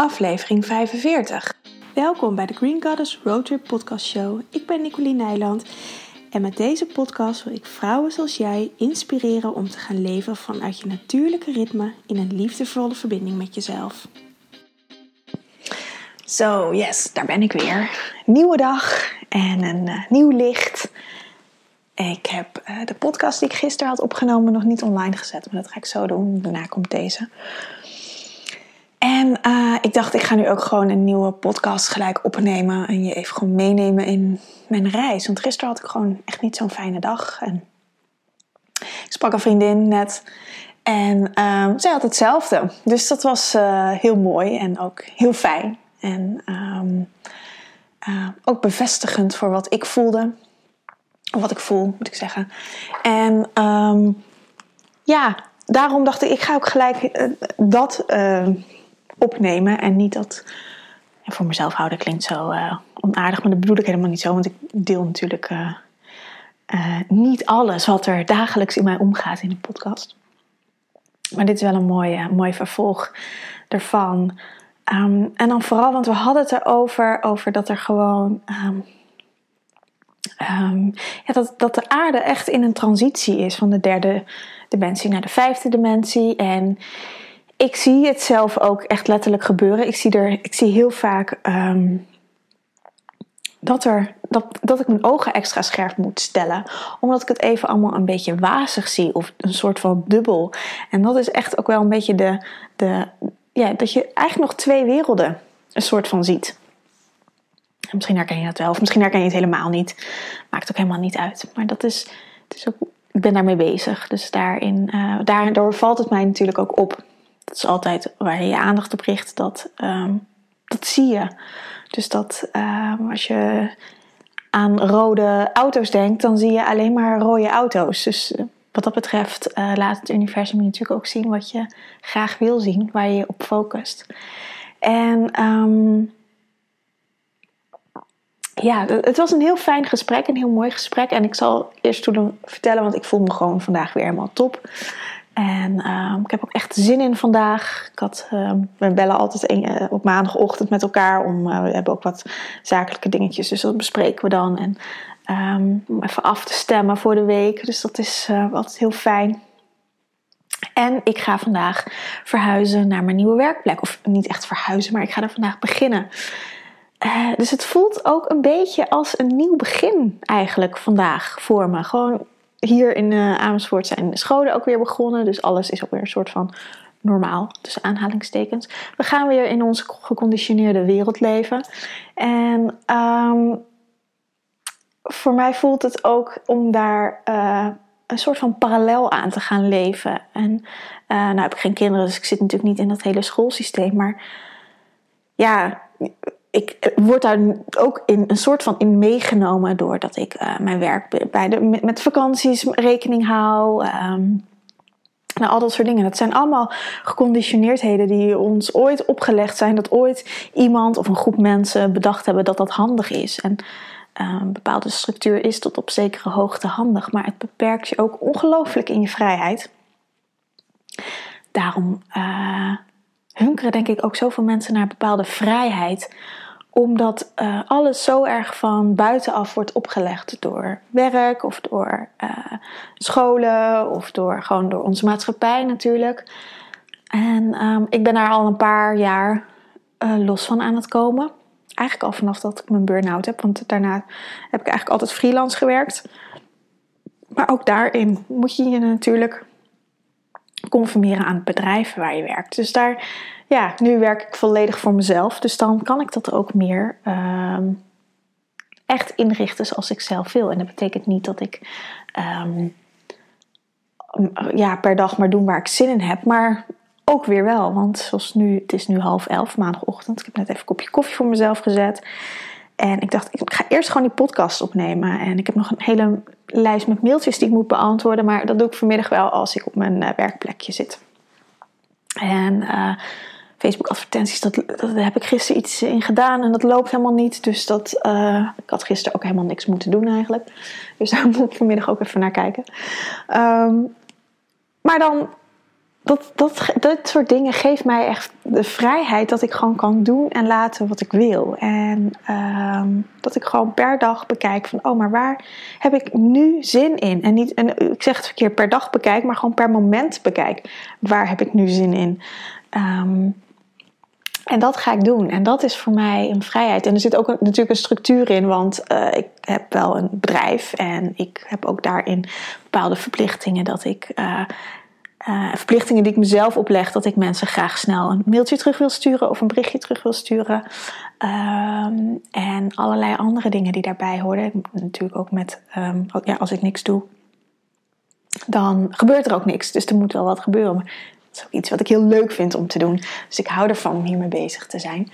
aflevering 45. Welkom bij de Green Goddess Roadtrip Podcast Show. Ik ben Nicoline Nijland en met deze podcast wil ik vrouwen zoals jij inspireren om te gaan leven vanuit je natuurlijke ritme in een liefdevolle verbinding met jezelf. Zo, yes, daar ben ik weer. Nieuwe dag en een uh, nieuw licht. Ik heb uh, de podcast die ik gisteren had opgenomen nog niet online gezet, maar dat ga ik zo doen. Daarna komt deze. En uh, ik dacht, ik ga nu ook gewoon een nieuwe podcast gelijk opnemen en je even gewoon meenemen in mijn reis. Want gisteren had ik gewoon echt niet zo'n fijne dag. En ik sprak een vriendin net en uh, zij had hetzelfde. Dus dat was uh, heel mooi en ook heel fijn. En um, ook bevestigend voor wat ik voelde. Of wat ik voel, moet ik zeggen. En um, ja, daarom dacht ik, ik ga ook gelijk dat opnemen. En niet dat ja, voor mezelf houden klinkt zo uh, onaardig. Maar dat bedoel ik helemaal niet zo. Want ik deel natuurlijk niet alles wat er dagelijks in mij omgaat in de podcast. Maar dit is wel een mooi, mooi vervolg ervan. Um, en dan vooral, want we hadden het erover over dat er gewoon. Um, ja, dat, dat de aarde echt in een transitie is van de derde dimensie naar de vijfde dimensie. En ik zie het zelf ook echt letterlijk gebeuren. Ik zie, er, ik zie heel vaak um, dat, er, dat, dat ik mijn ogen extra scherp moet stellen. Omdat ik het even allemaal een beetje wazig zie. Of een soort van dubbel. En dat is echt ook wel een beetje de. de ja, dat je eigenlijk nog twee werelden een soort van ziet. Misschien herken je dat wel, of misschien herken je het helemaal niet. Maakt ook helemaal niet uit. Maar dat is, het is ook, ik ben daarmee bezig. Dus daarin, uh, daardoor valt het mij natuurlijk ook op. Dat is altijd waar je je aandacht op richt. Dat, um, dat zie je. Dus dat um, als je aan rode auto's denkt, dan zie je alleen maar rode auto's. Dus uh, wat dat betreft uh, laat het universum je natuurlijk ook zien wat je graag wil zien, waar je op focust. En um, ja, het was een heel fijn gesprek, een heel mooi gesprek. En ik zal eerst toen vertellen, want ik voel me gewoon vandaag weer helemaal top. En uh, ik heb ook echt zin in vandaag. Ik had, uh, we bellen altijd uh, op maandagochtend met elkaar. Om, we hebben ook wat zakelijke dingetjes, dus dat bespreken we dan. En um, om even af te stemmen voor de week. Dus dat is altijd heel fijn. En ik ga vandaag verhuizen naar mijn nieuwe werkplek. Of niet echt verhuizen, maar ik ga er vandaag beginnen. Uh, dus het voelt ook een beetje als een nieuw begin eigenlijk vandaag voor me. Gewoon hier in uh, Amersfoort zijn scholen ook weer begonnen. Dus alles is ook weer een soort van normaal, tussen aanhalingstekens. We gaan weer in onze geconditioneerde wereld leven. En um, voor mij voelt het ook om daar uh, een soort van parallel aan te gaan leven. En nou heb ik geen kinderen, dus ik zit natuurlijk niet in dat hele schoolsysteem. Maar ja ik word daar ook in een soort van in meegenomen doordat ik uh, mijn werk bij de, met, vakanties rekening hou. Um, al dat soort dingen. Dat zijn allemaal geconditioneerdheden die ons ooit opgelegd zijn. Dat ooit iemand of een groep mensen bedacht hebben dat dat handig is. En uh, een bepaalde structuur is tot op zekere hoogte handig. Maar het beperkt je ook ongelooflijk in je vrijheid. Daarom hunkeren denk ik ook zoveel mensen naar bepaalde vrijheid omdat uh, alles zo erg van buitenaf wordt opgelegd door werk of door uh, scholen of door, gewoon door onze maatschappij natuurlijk. En um, ik ben daar al een paar jaar uh, los van aan het komen. Eigenlijk al vanaf dat ik mijn burn-out heb, want daarna heb ik eigenlijk altijd freelance gewerkt. Maar ook daarin moet je je natuurlijk conformeren aan het bedrijf waar je werkt. Dus daar ja, nu werk ik volledig voor mezelf. Dus dan kan ik dat ook meer um, echt inrichten zoals ik zelf wil. En dat betekent niet dat ik um, ja, per dag maar doen waar ik zin in heb. Maar ook weer wel. Want zoals nu, het is nu half elf maandagochtend. Ik heb net even een kopje koffie voor mezelf gezet. En ik dacht, ik ga eerst gewoon die podcast opnemen. En ik heb nog een hele lijst met mailtjes die ik moet beantwoorden. Maar dat doe ik vanmiddag wel als ik op mijn uh, werkplekje zit. En uh, Facebook advertenties, dat, dat heb ik gisteren iets in gedaan en dat loopt helemaal niet. Dus dat, uh, ik had gisteren ook helemaal niks moeten doen eigenlijk. Dus daar moet ik vanmiddag ook even naar kijken. Um, maar dan dat, dat, dat soort dingen geeft mij echt de vrijheid dat ik gewoon kan doen en laten wat ik wil. En ehm, dat ik gewoon per dag bekijk van, oh, maar waar heb ik nu zin in? En, niet, en ik zeg het verkeerd per dag bekijk, maar gewoon per moment bekijk. Waar heb ik nu zin in? Ehm, en dat ga ik doen. En dat is voor mij een vrijheid. En er zit ook natuurlijk een structuur in, want uh, ik heb wel een bedrijf en ik heb ook daarin bepaalde verplichtingen dat ik. Uh, uh, verplichtingen die ik mezelf opleg, dat ik mensen graag snel een mailtje terug wil sturen of een berichtje terug wil sturen. Um, en allerlei andere dingen die daarbij horen. Natuurlijk ook met, um, ja, als ik niks doe, dan gebeurt er ook niks. Dus er moet wel wat gebeuren. Maar dat is ook iets wat ik heel leuk vind om te doen. Dus ik hou ervan om hiermee bezig te zijn.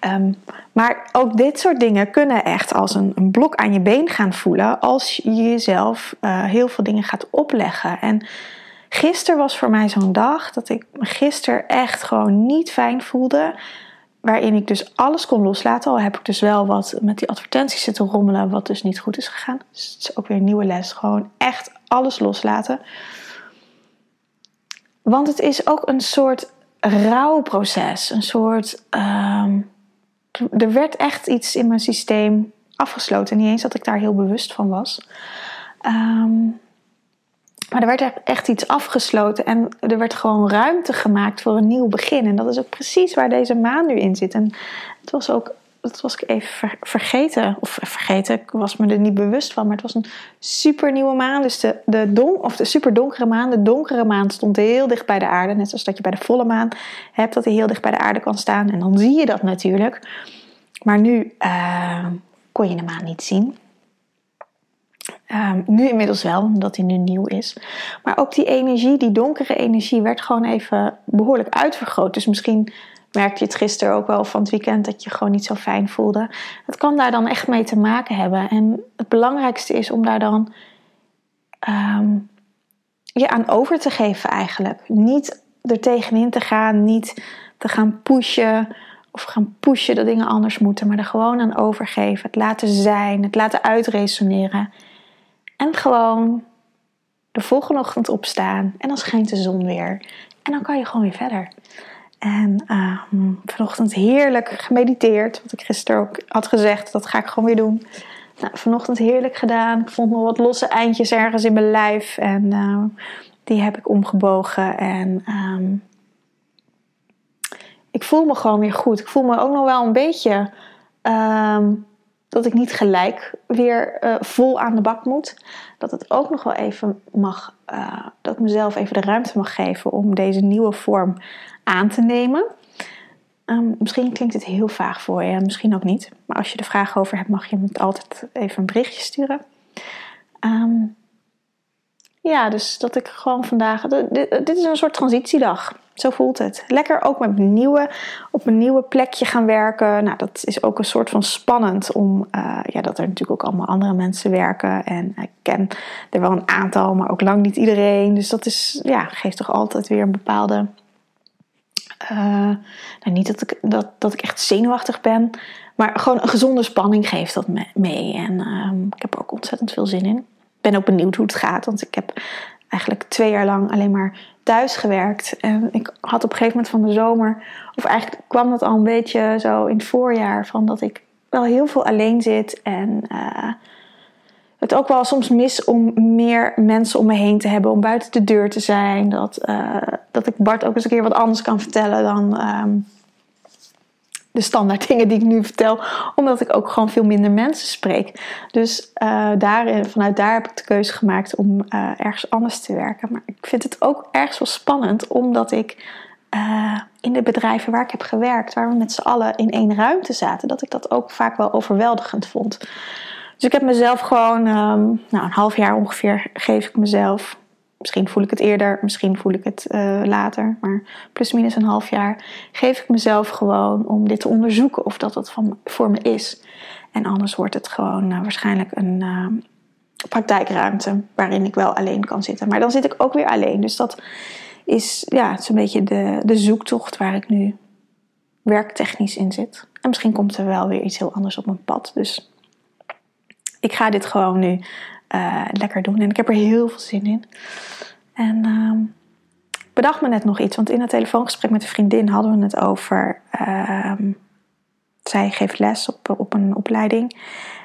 Um, maar ook dit soort dingen kunnen echt als een, een, blok aan je been gaan voelen als je jezelf uh, heel veel dingen gaat opleggen. En Gisteren was voor mij zo'n dag dat ik me gisteren echt gewoon niet fijn voelde. Waarin ik dus alles kon loslaten. Al heb ik dus wel wat met die advertenties zitten rommelen, wat dus niet goed is gegaan. Dus het is ook weer een nieuwe les. Gewoon echt alles loslaten. Want het is ook een soort rouwproces. Een soort. Uh, er werd echt iets in mijn systeem afgesloten. Niet eens dat ik daar heel bewust van was. Um, maar er werd echt iets afgesloten en er werd gewoon ruimte gemaakt voor een nieuw begin. En dat is ook precies waar deze maan nu in zit. En het was ook, dat was ik even vergeten. Of vergeten, ik was me er niet bewust van. Maar het was een super nieuwe maan. Dus de, de, don, of de super donkere maan, de donkere maan stond heel dicht bij de aarde. Net zoals dat je bij de volle maan hebt, dat hij heel dicht bij de aarde kan staan. En dan zie je dat natuurlijk. Maar nu uh, kon je de maan niet zien. Um, nu inmiddels wel, omdat hij nu nieuw is. Maar ook die energie, die donkere energie, werd gewoon even behoorlijk uitvergroot. Dus misschien merkte je het gisteren ook wel van het weekend dat je gewoon niet zo fijn voelde. Het kan daar dan echt mee te maken hebben. En het belangrijkste is om daar dan um, je aan over te geven eigenlijk. Niet er tegenin te gaan, niet te gaan pushen of gaan pushen dat dingen anders moeten, maar er gewoon aan overgeven. Het laten zijn, het laten uitresoneren. En gewoon de volgende ochtend opstaan en dan schijnt de zon weer. En dan kan je gewoon weer verder. En uh, vanochtend heerlijk gemediteerd. Wat ik gisteren ook had gezegd, dat ga ik gewoon weer doen. Nou, vanochtend heerlijk gedaan. Ik vond nog wat losse eindjes ergens in mijn lijf. En uh, die heb ik omgebogen. En um, ik voel me gewoon weer goed. Ik voel me ook nog wel een beetje dat ik niet gelijk weer uh, vol aan de bak moet. Dat het ook nog wel even mag, uh, dat ik mezelf even de ruimte mag geven om deze nieuwe vorm aan te nemen. Um, misschien klinkt het heel vaag voor je, misschien ook niet. Maar als je er vragen over hebt, mag je me altijd even een berichtje sturen. Um, ja, dus dat ik gewoon vandaag. Dit, is een soort transitiedag. Zo voelt het. Lekker ook met nieuwe, op een nieuwe plekje gaan werken. Nou, dat is ook een soort van spannend. Om, uh, ja, dat er natuurlijk ook allemaal andere mensen werken. En ik ken er wel een aantal, maar ook lang niet iedereen. Dus dat is, ja, geeft toch altijd weer een bepaalde. Uh, nou, niet dat ik, dat, dat ik echt zenuwachtig ben. Maar gewoon een gezonde spanning geeft dat mee. En uh, ik heb er ook ontzettend veel zin in ben ook benieuwd hoe het gaat. Want ik heb eigenlijk twee jaar lang alleen maar thuis gewerkt. En ik had op een gegeven moment van de zomer, of eigenlijk kwam dat al een beetje zo in het voorjaar, van dat ik wel heel veel alleen zit. En uh, het ook wel soms mis om meer mensen om me heen te hebben, om buiten de deur te zijn. Dat, uh, dat ik Bart ook eens een keer wat anders kan vertellen dan. Um, de standaard dingen die ik nu vertel, omdat ik ook gewoon veel minder mensen spreek. Dus uh, daar, vanuit daar heb ik de keuze gemaakt om uh, ergens anders te werken. Maar ik vind het ook ergens wel spannend, omdat ik in de bedrijven waar ik heb gewerkt, waar we met z'n allen in één ruimte zaten, dat ik dat ook vaak wel overweldigend vond. Dus ik heb mezelf gewoon, um, nou, een half jaar ongeveer, geef ik mezelf Misschien voel ik het eerder, misschien voel ik het uh, later. Maar plus minus een half jaar geef ik mezelf gewoon om dit te onderzoeken of dat het van, voor me is. En anders wordt het gewoon uh, waarschijnlijk een uh, praktijkruimte waarin ik wel alleen kan zitten. Maar dan zit ik ook weer alleen. Dus dat is ja, het is een beetje de, de zoektocht waar ik nu werktechnisch in zit. En misschien komt er wel weer iets heel anders op mijn pad. Dus ik ga dit gewoon nu uh, lekker doen. En ik heb er heel veel zin in. En ik bedacht me net nog iets, want in het telefoongesprek met een vriendin hadden we het over. ehm, zij geeft les op, op een opleiding.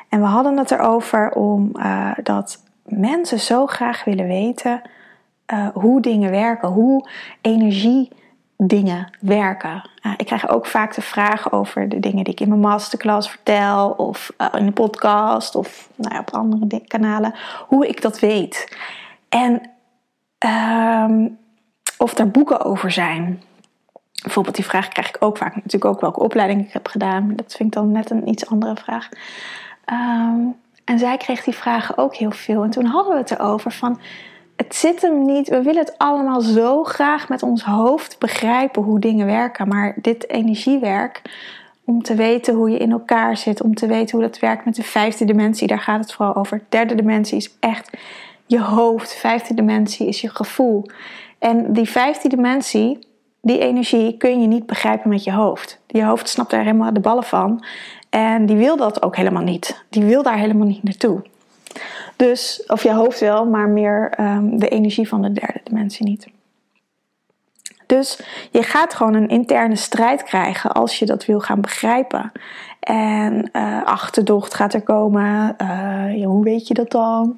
En we hadden het erover om eh, dat mensen zo graag willen weten eh, hoe dingen werken, hoe energiedingen werken. Uh, ik krijg ook vaak de vraag over de dingen die ik in mijn masterclass vertel, of uh, in de podcast, of nou ja, op andere kanalen, hoe ik dat weet. En ehm, of er boeken over zijn. Bijvoorbeeld die vraag krijg ik ook vaak natuurlijk ook welke opleiding ik heb gedaan. Dat vind ik dan net een iets andere vraag. Um, en zij kreeg die vragen ook heel veel. En toen hadden we het erover van... Het zit hem niet... We willen het allemaal zo graag met ons hoofd begrijpen hoe dingen werken. Maar dit energiewerk... Om te weten hoe je in elkaar zit. Om te weten hoe dat werkt met de vijfde dimensie. Daar gaat het vooral over. Derde dimensie is echt je hoofd. Vijfde dimensie is je gevoel. En die vijfde dimensie die energie kun je niet begrijpen met je hoofd. Je hoofd snapt daar helemaal de ballen van. En die wil dat ook helemaal niet. Die wil daar helemaal niet naartoe. Dus, of je hoofd wel, maar meer um, de energie van de derde dimensie niet. Dus je gaat gewoon een interne strijd krijgen als je dat wil gaan begrijpen. En uh, achterdocht gaat er komen. Ja, hoe weet je dat dan?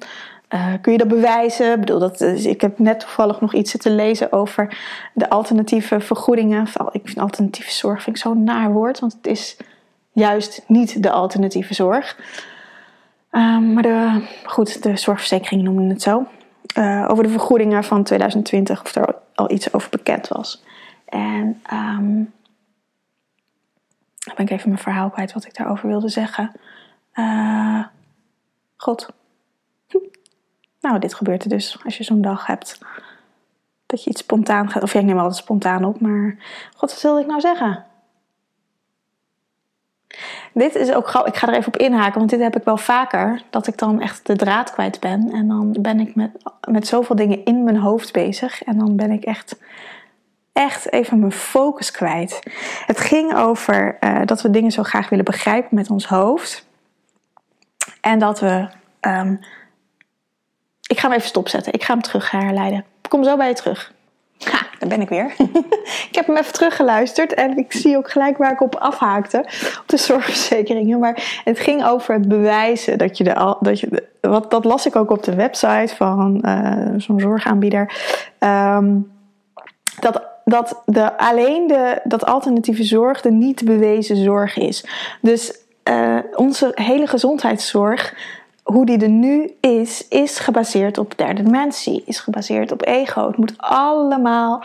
Uh, kun je dat bewijzen? Ik, bedoel, dat, ik heb net toevallig nog iets zitten lezen over de alternatieve vergoedingen. Ik vind alternatieve zorg vind ik zo'n naar woord, want het is juist niet de alternatieve zorg. Um, maar de, goed, de zorgverzekering noemde het zo. Uh, over de vergoedingen van 2020, of er al iets over bekend was. En um, dan ben ik even mijn verhaal kwijt wat ik daarover wilde zeggen. Uh, God. Hm. Nou, dit gebeurt er dus als je zo'n dag hebt. Dat je iets spontaan gaat. Of ja, ik neem altijd spontaan op, maar. God, wat wilde ik nou zeggen? Dit is ook. Ik ga er even op inhaken, want dit heb ik wel vaker. Dat ik dan echt de draad kwijt ben. En dan ben ik met, met zoveel dingen in mijn hoofd bezig. En dan ben ik echt, echt even mijn focus kwijt. Het ging over uh, dat we dingen zo graag willen begrijpen met ons hoofd. En dat we. Um, ik ga hem even stopzetten. Ik ga hem terug herleiden. Ik kom zo bij je terug. Daar ben ik weer. ik heb hem even teruggeluisterd en ik zie ook gelijk waar ik op afhaakte. Op de zorgverzekeringen. Maar het ging over het bewijzen dat je de. Dat, je wat, dat las ik ook op de website van uh, zo'n zorgaanbieder. Um, dat dat de, alleen de, dat alternatieve zorg de niet bewezen zorg is. Dus uh, onze hele gezondheidszorg hoe die er nu is, is gebaseerd op derde dimensie, is gebaseerd op ego. Het moet allemaal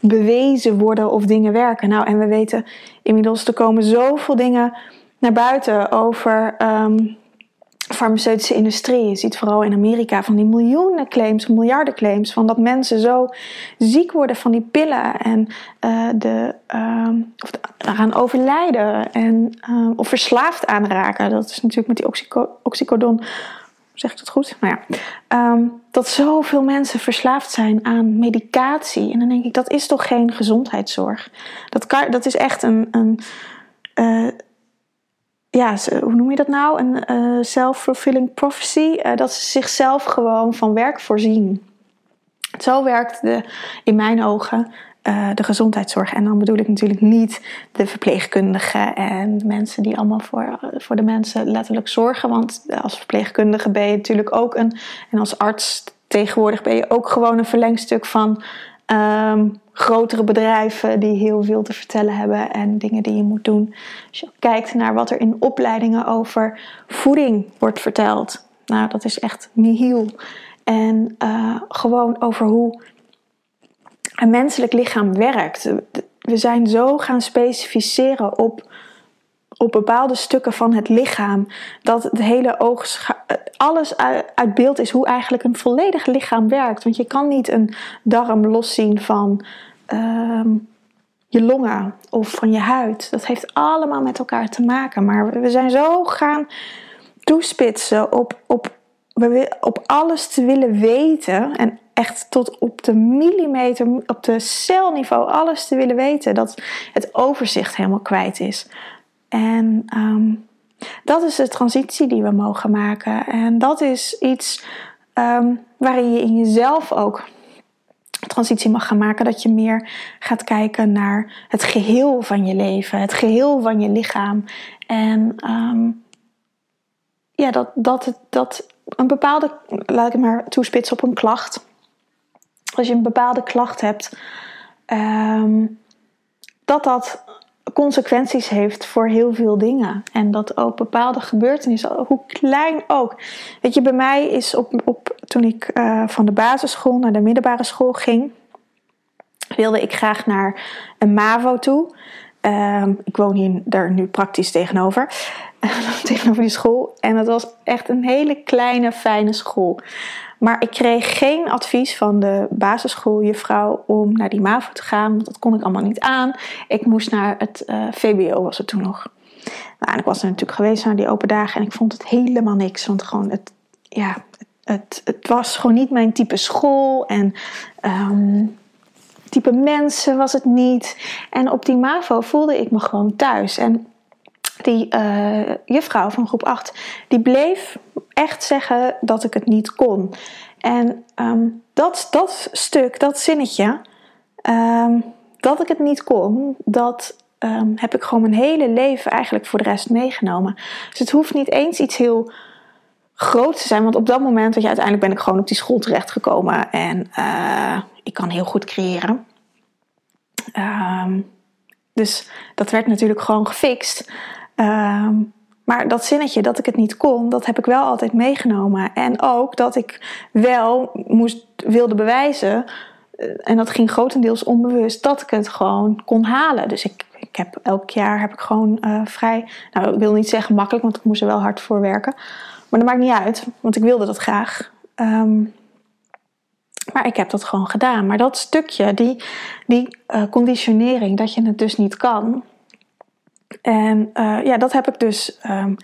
bewezen worden of dingen werken. Nou, en we weten inmiddels, er komen zoveel dingen naar buiten over um, farmaceutische industrie. Je ziet vooral in Amerika van die miljoenen claims, miljarden claims, van dat mensen zo ziek worden van die pillen en uh, de, um, of eraan overlijden en, uh, of verslaafd aanraken. Dat is natuurlijk met die oxyco oxycodon. Zeg ik dat goed? Nou ja. Um, dat zoveel mensen verslaafd zijn aan medicatie. En dan denk ik, dat is toch geen gezondheidszorg? Dat, kan, dat is echt een, een uh, ja, hoe noem je dat nou? Een uh, self-fulfilling prophecy. Uh, dat ze zichzelf gewoon van werk voorzien. Zo werkt de, in mijn ogen uh, de gezondheidszorg. En dan bedoel ik natuurlijk niet de verpleegkundigen en de mensen die allemaal voor, voor de mensen letterlijk zorgen. Want als verpleegkundige ben je natuurlijk ook een. En als arts tegenwoordig ben je ook gewoon een verlengstuk van. Um, grotere bedrijven die heel veel te vertellen hebben en dingen die je moet doen. Als je kijkt naar wat er in opleidingen over voeding wordt verteld, nou dat is echt nihil. En uh, gewoon over hoe een menselijk lichaam werkt. We zijn zo gaan specificeren op op bepaalde stukken van het lichaam. Dat het hele oog, alles uit beeld is hoe eigenlijk een volledig lichaam werkt. Want je kan niet een darm loszien van um, je longen of van je huid. Dat heeft allemaal met elkaar te maken. Maar we zijn zo gaan toespitsen op, op, op alles te willen weten. En echt tot op de millimeter, op de celniveau alles te willen weten. Dat het overzicht helemaal kwijt is. En um, dat is de transitie die we mogen maken. En dat is iets um, waarin je in jezelf ook transitie mag gaan maken. Dat je meer gaat kijken naar het geheel van je leven, het geheel van je lichaam. En ehm, ja, dat, dat, dat een bepaalde, laat ik maar toespitsen op een klacht. Als je een bepaalde klacht hebt, ehm, dat dat consequenties heeft voor heel veel dingen. En dat ook bepaalde gebeurtenissen, hoe klein ook. Weet je, bij mij is op, op toen ik eh, van de basisschool naar de middelbare school ging, wilde ik graag naar een MAVO toe. Ehm, ik woon hier daar nu praktisch tegenover. tegenover die school. En het was echt een hele kleine, fijne school. Maar ik kreeg geen advies van de basisschooljuffrouw om naar die MAVO te gaan. Want dat kon ik allemaal niet aan. Ik moest naar het uh, VBO, was het toen nog. Nou, en ik was er natuurlijk geweest naar die open dagen. En ik vond het helemaal niks. Want gewoon het, ja, het, het was gewoon niet mijn type school. En um, type mensen was het niet. En op die MAVO voelde ik me gewoon thuis. En die uh, juffrouw van groep 8, die bleef echt zeggen dat ik het niet kon. En um, dat, dat stuk, dat zinnetje, um, dat ik het niet kon, dat um, heb ik gewoon mijn hele leven eigenlijk voor de rest meegenomen. Dus het hoeft niet eens iets heel groots te zijn, want op dat moment, weet je, uiteindelijk ben ik gewoon op die school terechtgekomen en uh, ik kan heel goed creëren. dus dat werd natuurlijk gewoon gefixt. Um, maar dat zinnetje dat ik het niet kon, dat heb ik wel altijd meegenomen. En ook dat ik wel moest, wilde bewijzen, eh, en dat ging grotendeels onbewust, dat ik het gewoon kon halen. Dus ik, ik heb elk jaar heb ik gewoon uh, vrij, nou ik wil niet zeggen makkelijk, want ik moest er wel hard voor werken. Maar dat maakt niet uit, want ik wilde dat graag. Um, maar ik heb dat gewoon gedaan. Maar dat stukje, die, die uh, conditionering, dat je het dus niet kan, en uh, ja, dat heb ik dus um,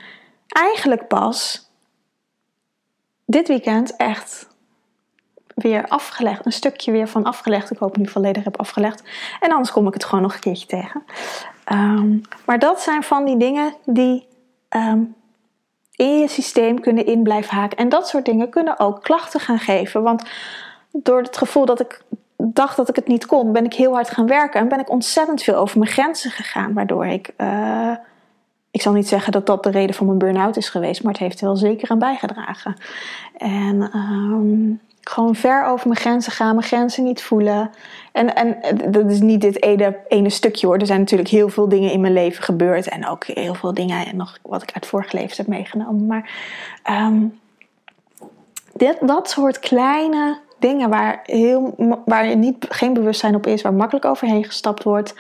eigenlijk pas dit weekend echt weer afgelegd. Een stukje weer van afgelegd. Ik hoop niet volledig heb afgelegd. En anders kom ik het gewoon nog een keertje tegen. Um, maar dat zijn van die dingen die um, in je systeem kunnen in blijven haken. En dat soort dingen kunnen ook klachten gaan geven. Want door het gevoel dat ik dacht dat ik het niet kon, ben ik heel hard gaan werken en ben ik ontzettend veel over mijn grenzen gegaan. Waardoor ik, uh, ik zal niet zeggen dat dat de reden van mijn burn-out is geweest, maar het heeft er wel zeker aan bijgedragen. En um, gewoon ver over mijn grenzen gaan, mijn grenzen niet voelen. En, en dat is niet dit ene, ene stukje hoor. Er zijn natuurlijk heel veel dingen in mijn leven gebeurd. En ook heel veel dingen nog wat ik uit vorige levens heb meegenomen. Maar um, dit, dat soort kleine dingen waar, heel, waar je niet, geen bewustzijn op is, waar makkelijk overheen gestapt wordt,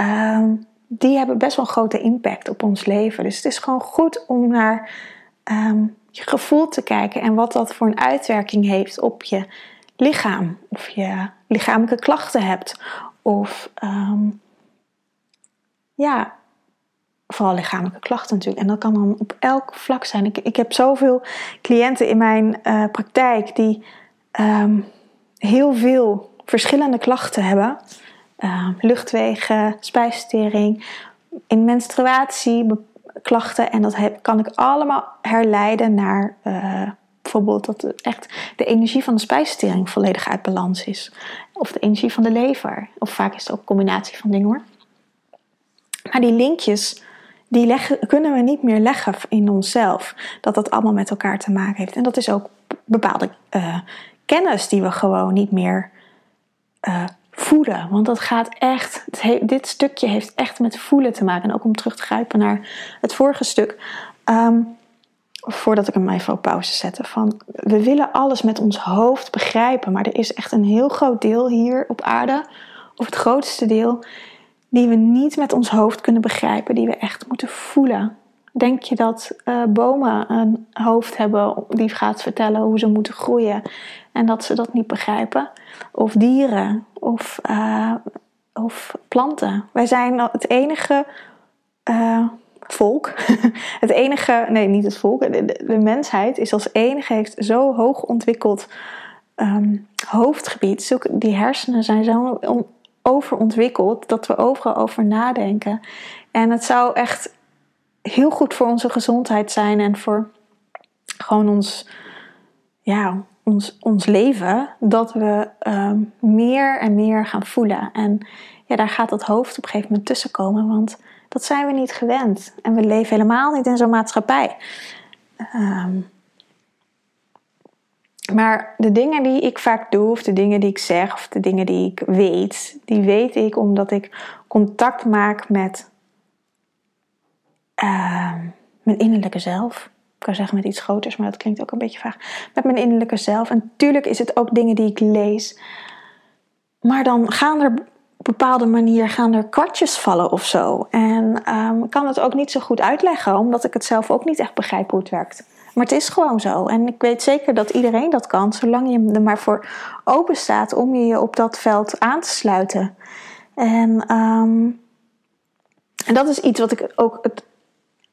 um, die hebben best wel een grote impact op ons leven. Dus het is gewoon goed om naar um, je gevoel te kijken en wat dat voor een uitwerking heeft op je lichaam. Of je lichamelijke klachten hebt. Of um, ja, vooral lichamelijke klachten natuurlijk. En dat kan dan op elk vlak zijn. Ik, ik heb zoveel cliënten in mijn uh, praktijk die um, heel veel verschillende klachten hebben. Um, luchtwegen, spijsvertering, in menstruatieklachten. En dat kan ik allemaal herleiden naar uh, bijvoorbeeld dat echt de energie van de spijsvertering volledig uit balans is. Of de energie van de lever. Of vaak is het ook een combinatie van dingen hoor. Maar die linkjes, die leggen, kunnen we niet meer leggen in onszelf. Dat dat allemaal met elkaar te maken heeft. En dat is ook bepaalde uh, kennis die we gewoon niet meer uh, voelen. Want dat gaat echt, dit stukje heeft echt met voelen te maken. En ook om terug te grijpen naar het vorige stuk. Um, voordat ik hem even op pauze zette. Van, we willen alles met ons hoofd begrijpen. Maar er is echt een heel groot deel hier op aarde. Of het grootste deel. Die we niet met ons hoofd kunnen begrijpen. Die we echt moeten voelen. Denk je dat uh, bomen een hoofd hebben die gaat vertellen hoe ze moeten groeien en dat ze dat niet begrijpen? Of dieren of, uh, of planten. Wij zijn het enige uh, volk, het enige, nee niet het volk, de, mensheid is als enige heeft zo hoog ontwikkeld um, hoofdgebied. Die hersenen zijn zo overontwikkeld dat we overal over nadenken. En het zou echt heel goed voor onze gezondheid zijn en voor gewoon ons, ja, ons, ons leven dat we ehm, meer en meer gaan voelen. En ja, daar gaat het hoofd op een gegeven moment tussen komen, want dat zijn we niet gewend. En we leven helemaal niet in zo'n maatschappij. Ehm, maar de dingen die ik vaak doe, of de dingen die ik zeg, of de dingen die ik weet, die weet ik omdat ik contact maak met uh, mijn innerlijke zelf. Ik kan zeggen met iets groters, maar dat klinkt ook een beetje vaag. Met mijn innerlijke zelf. En natuurlijk is het ook dingen die ik lees. Maar dan gaan er op bepaalde manier gaan er kwartjes vallen of zo. En um, kan het ook niet zo goed uitleggen, omdat ik het zelf ook niet echt begrijp hoe het werkt. Maar het is gewoon zo. En ik weet zeker dat iedereen dat kan, zolang je er maar voor open staat om je op dat veld aan te sluiten. En, um, en dat is iets wat ik ook het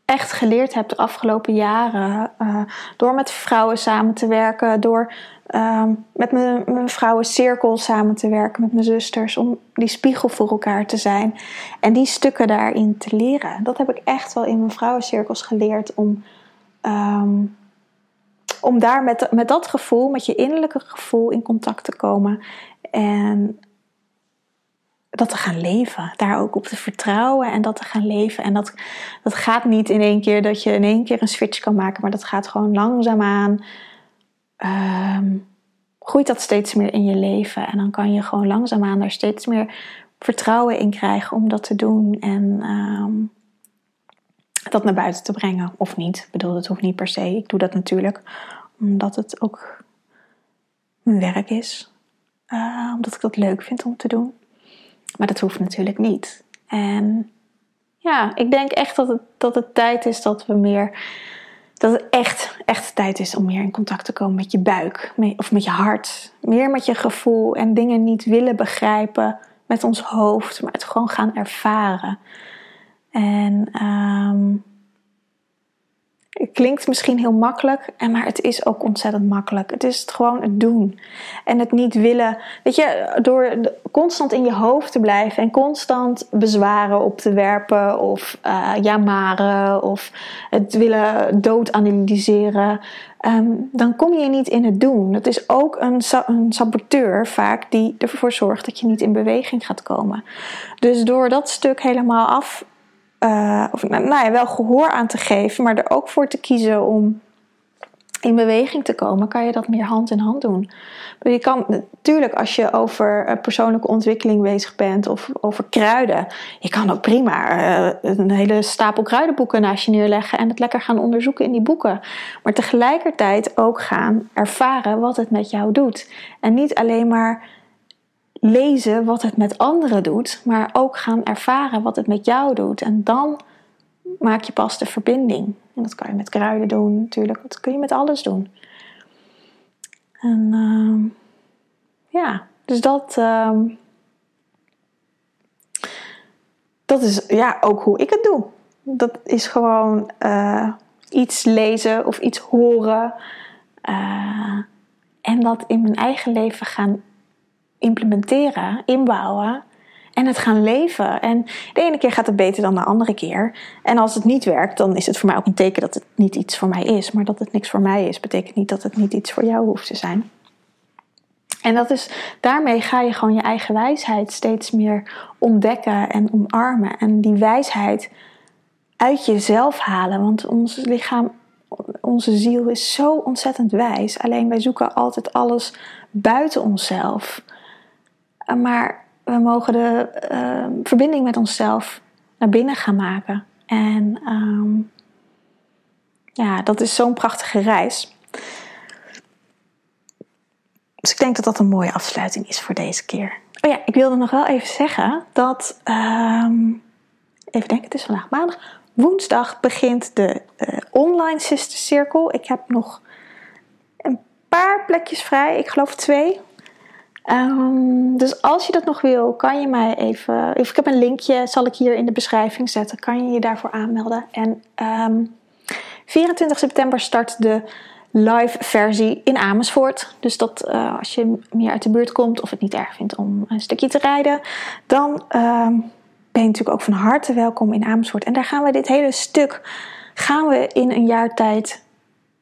echt geleerd heb de afgelopen jaren. Uh, door met vrouwen samen te werken, door uh, met mijn, mijn vrouwencirkel samen te werken, met mijn zusters, om die spiegel voor elkaar te zijn en die stukken daarin te leren. Dat heb ik echt wel in mijn vrouwencirkels geleerd om Um, om daar met, met dat gevoel, met je innerlijke gevoel in contact te komen. En dat te gaan leven. Daar ook op te vertrouwen en dat te gaan leven. En dat, dat gaat niet in één keer dat je in één keer een switch kan maken. Maar dat gaat gewoon langzaamaan. Um, groeit dat steeds meer in je leven. En dan kan je gewoon langzaamaan daar steeds meer vertrouwen in krijgen om dat te doen. En um, dat naar buiten te brengen of niet. Ik bedoel, dat hoeft niet per se. Ik doe dat natuurlijk omdat het ook mijn werk is. Uh, omdat ik dat leuk vind om te doen. Maar dat hoeft natuurlijk niet. En ja, ik denk echt dat het, dat het tijd is dat we meer. Dat het echt, echt tijd is om meer in contact te komen met je buik of met je hart. Meer met je gevoel en dingen niet willen begrijpen met ons hoofd, maar het gewoon gaan ervaren. En um, klinkt misschien heel makkelijk, maar het is ook ontzettend makkelijk. Het is het gewoon het doen. En het niet willen. Weet je, door constant in je hoofd te blijven en constant bezwaren op te werpen of uh, of het willen dood analyseren. Um, dan kom je niet in het doen. Het is ook een, een saboteur vaak die ervoor zorgt dat je niet in beweging gaat komen. Dus door dat stuk helemaal af uh, of nou, nou ja, wel gehoor aan te geven, maar er ook voor te kiezen om in beweging te komen, kan je dat meer hand in hand doen. Je kan natuurlijk, als je over eh, persoonlijke ontwikkeling bezig bent of over kruiden, je kan ook prima uh, een hele stapel kruidenboeken naast je neerleggen en het lekker gaan onderzoeken in die boeken. Maar tegelijkertijd ook gaan ervaren wat het met jou doet. En niet alleen maar lezen wat het met anderen doet, maar ook gaan ervaren wat het met jou doet. En dan maak je pas de verbinding. En dat kan je met kruiden doen natuurlijk, dat kun je met alles doen. En uh, ja, dus dat, uh, dat is ja, ook hoe ik het doe. Dat is gewoon uh, iets lezen of iets horen. Uh, en dat in mijn eigen leven gaan implementeren, inbouwen en het gaan leven. En de ene keer gaat het beter dan de andere keer. En als het niet werkt, dan is het voor mij ook een teken dat het niet iets voor mij is. Maar dat het niks voor mij is, betekent niet dat het niet iets voor jou hoeft te zijn. En dat is, daarmee ga je gewoon je eigen wijsheid steeds meer ontdekken en omarmen. En die wijsheid uit jezelf halen. Want ons lichaam, onze ziel is zo ontzettend wijs. Alleen wij zoeken altijd alles buiten onszelf. Maar we mogen de uh, verbinding met onszelf naar binnen gaan maken. En um, ja, dat is zo'n prachtige reis. Dus ik denk dat dat een mooie afsluiting is voor deze keer. Oh ja, ik wilde nog wel even zeggen dat. Um, even denken, het is vandaag maandag. Woensdag begint de uh, online Sister Circle. Ik heb nog een paar plekjes vrij. Ik geloof twee Um, dus als je dat nog wil, kan je mij even. Ik heb een linkje, zal ik hier in de beschrijving zetten. Kan je je daarvoor aanmelden. En um, ehm, 24 september start de live versie in Amersfoort. Dus dat uh, als je meer uit de buurt komt of het niet erg vindt om een stukje te rijden, dan um, ben je natuurlijk ook van harte welkom in Amersfoort. En daar gaan we dit hele stuk gaan we in een jaar tijd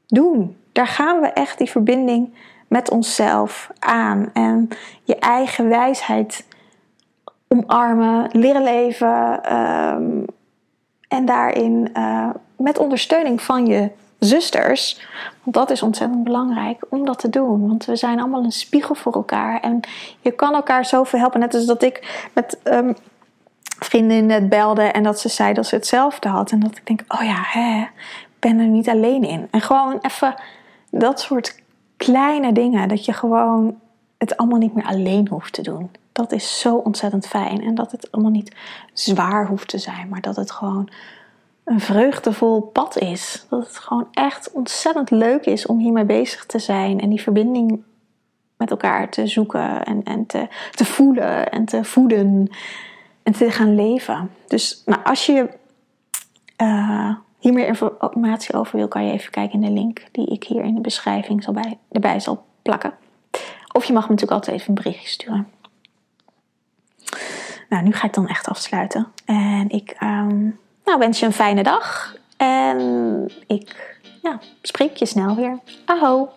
doen. Daar gaan we echt die verbinding met onszelf aan en je eigen wijsheid omarmen, leren leven ehm, en daarin uh, met ondersteuning van je zusters. Want dat is ontzettend belangrijk om dat te doen. Want we zijn allemaal een spiegel voor elkaar. En je kan elkaar zoveel helpen. Net als dat ik met um, vriendin net belde en dat ze zei dat ze hetzelfde had. En dat ik denk, oh ja, hè, ik ben er niet alleen in. En gewoon even dat soort kleine dingen. Dat je gewoon het allemaal niet meer alleen hoeft te doen. Dat is zo ontzettend fijn. En dat het allemaal niet zwaar hoeft te zijn. Maar dat het gewoon een vreugdevol pad is. Dat het gewoon echt ontzettend leuk is om hiermee bezig te zijn en die verbinding met elkaar te zoeken en, en te, te voelen en te voeden en te gaan leven. Dus nou, als je uh, hier meer informatie over wil, kan je even kijken in de link die ik hier in de beschrijving zal bij, erbij zal plakken. Of je mag me natuurlijk altijd even een berichtje sturen. Nou, nu ga ik dan echt afsluiten. En ik um, nou, wens je een fijne dag. En ik ja, spreek je snel weer. Aho!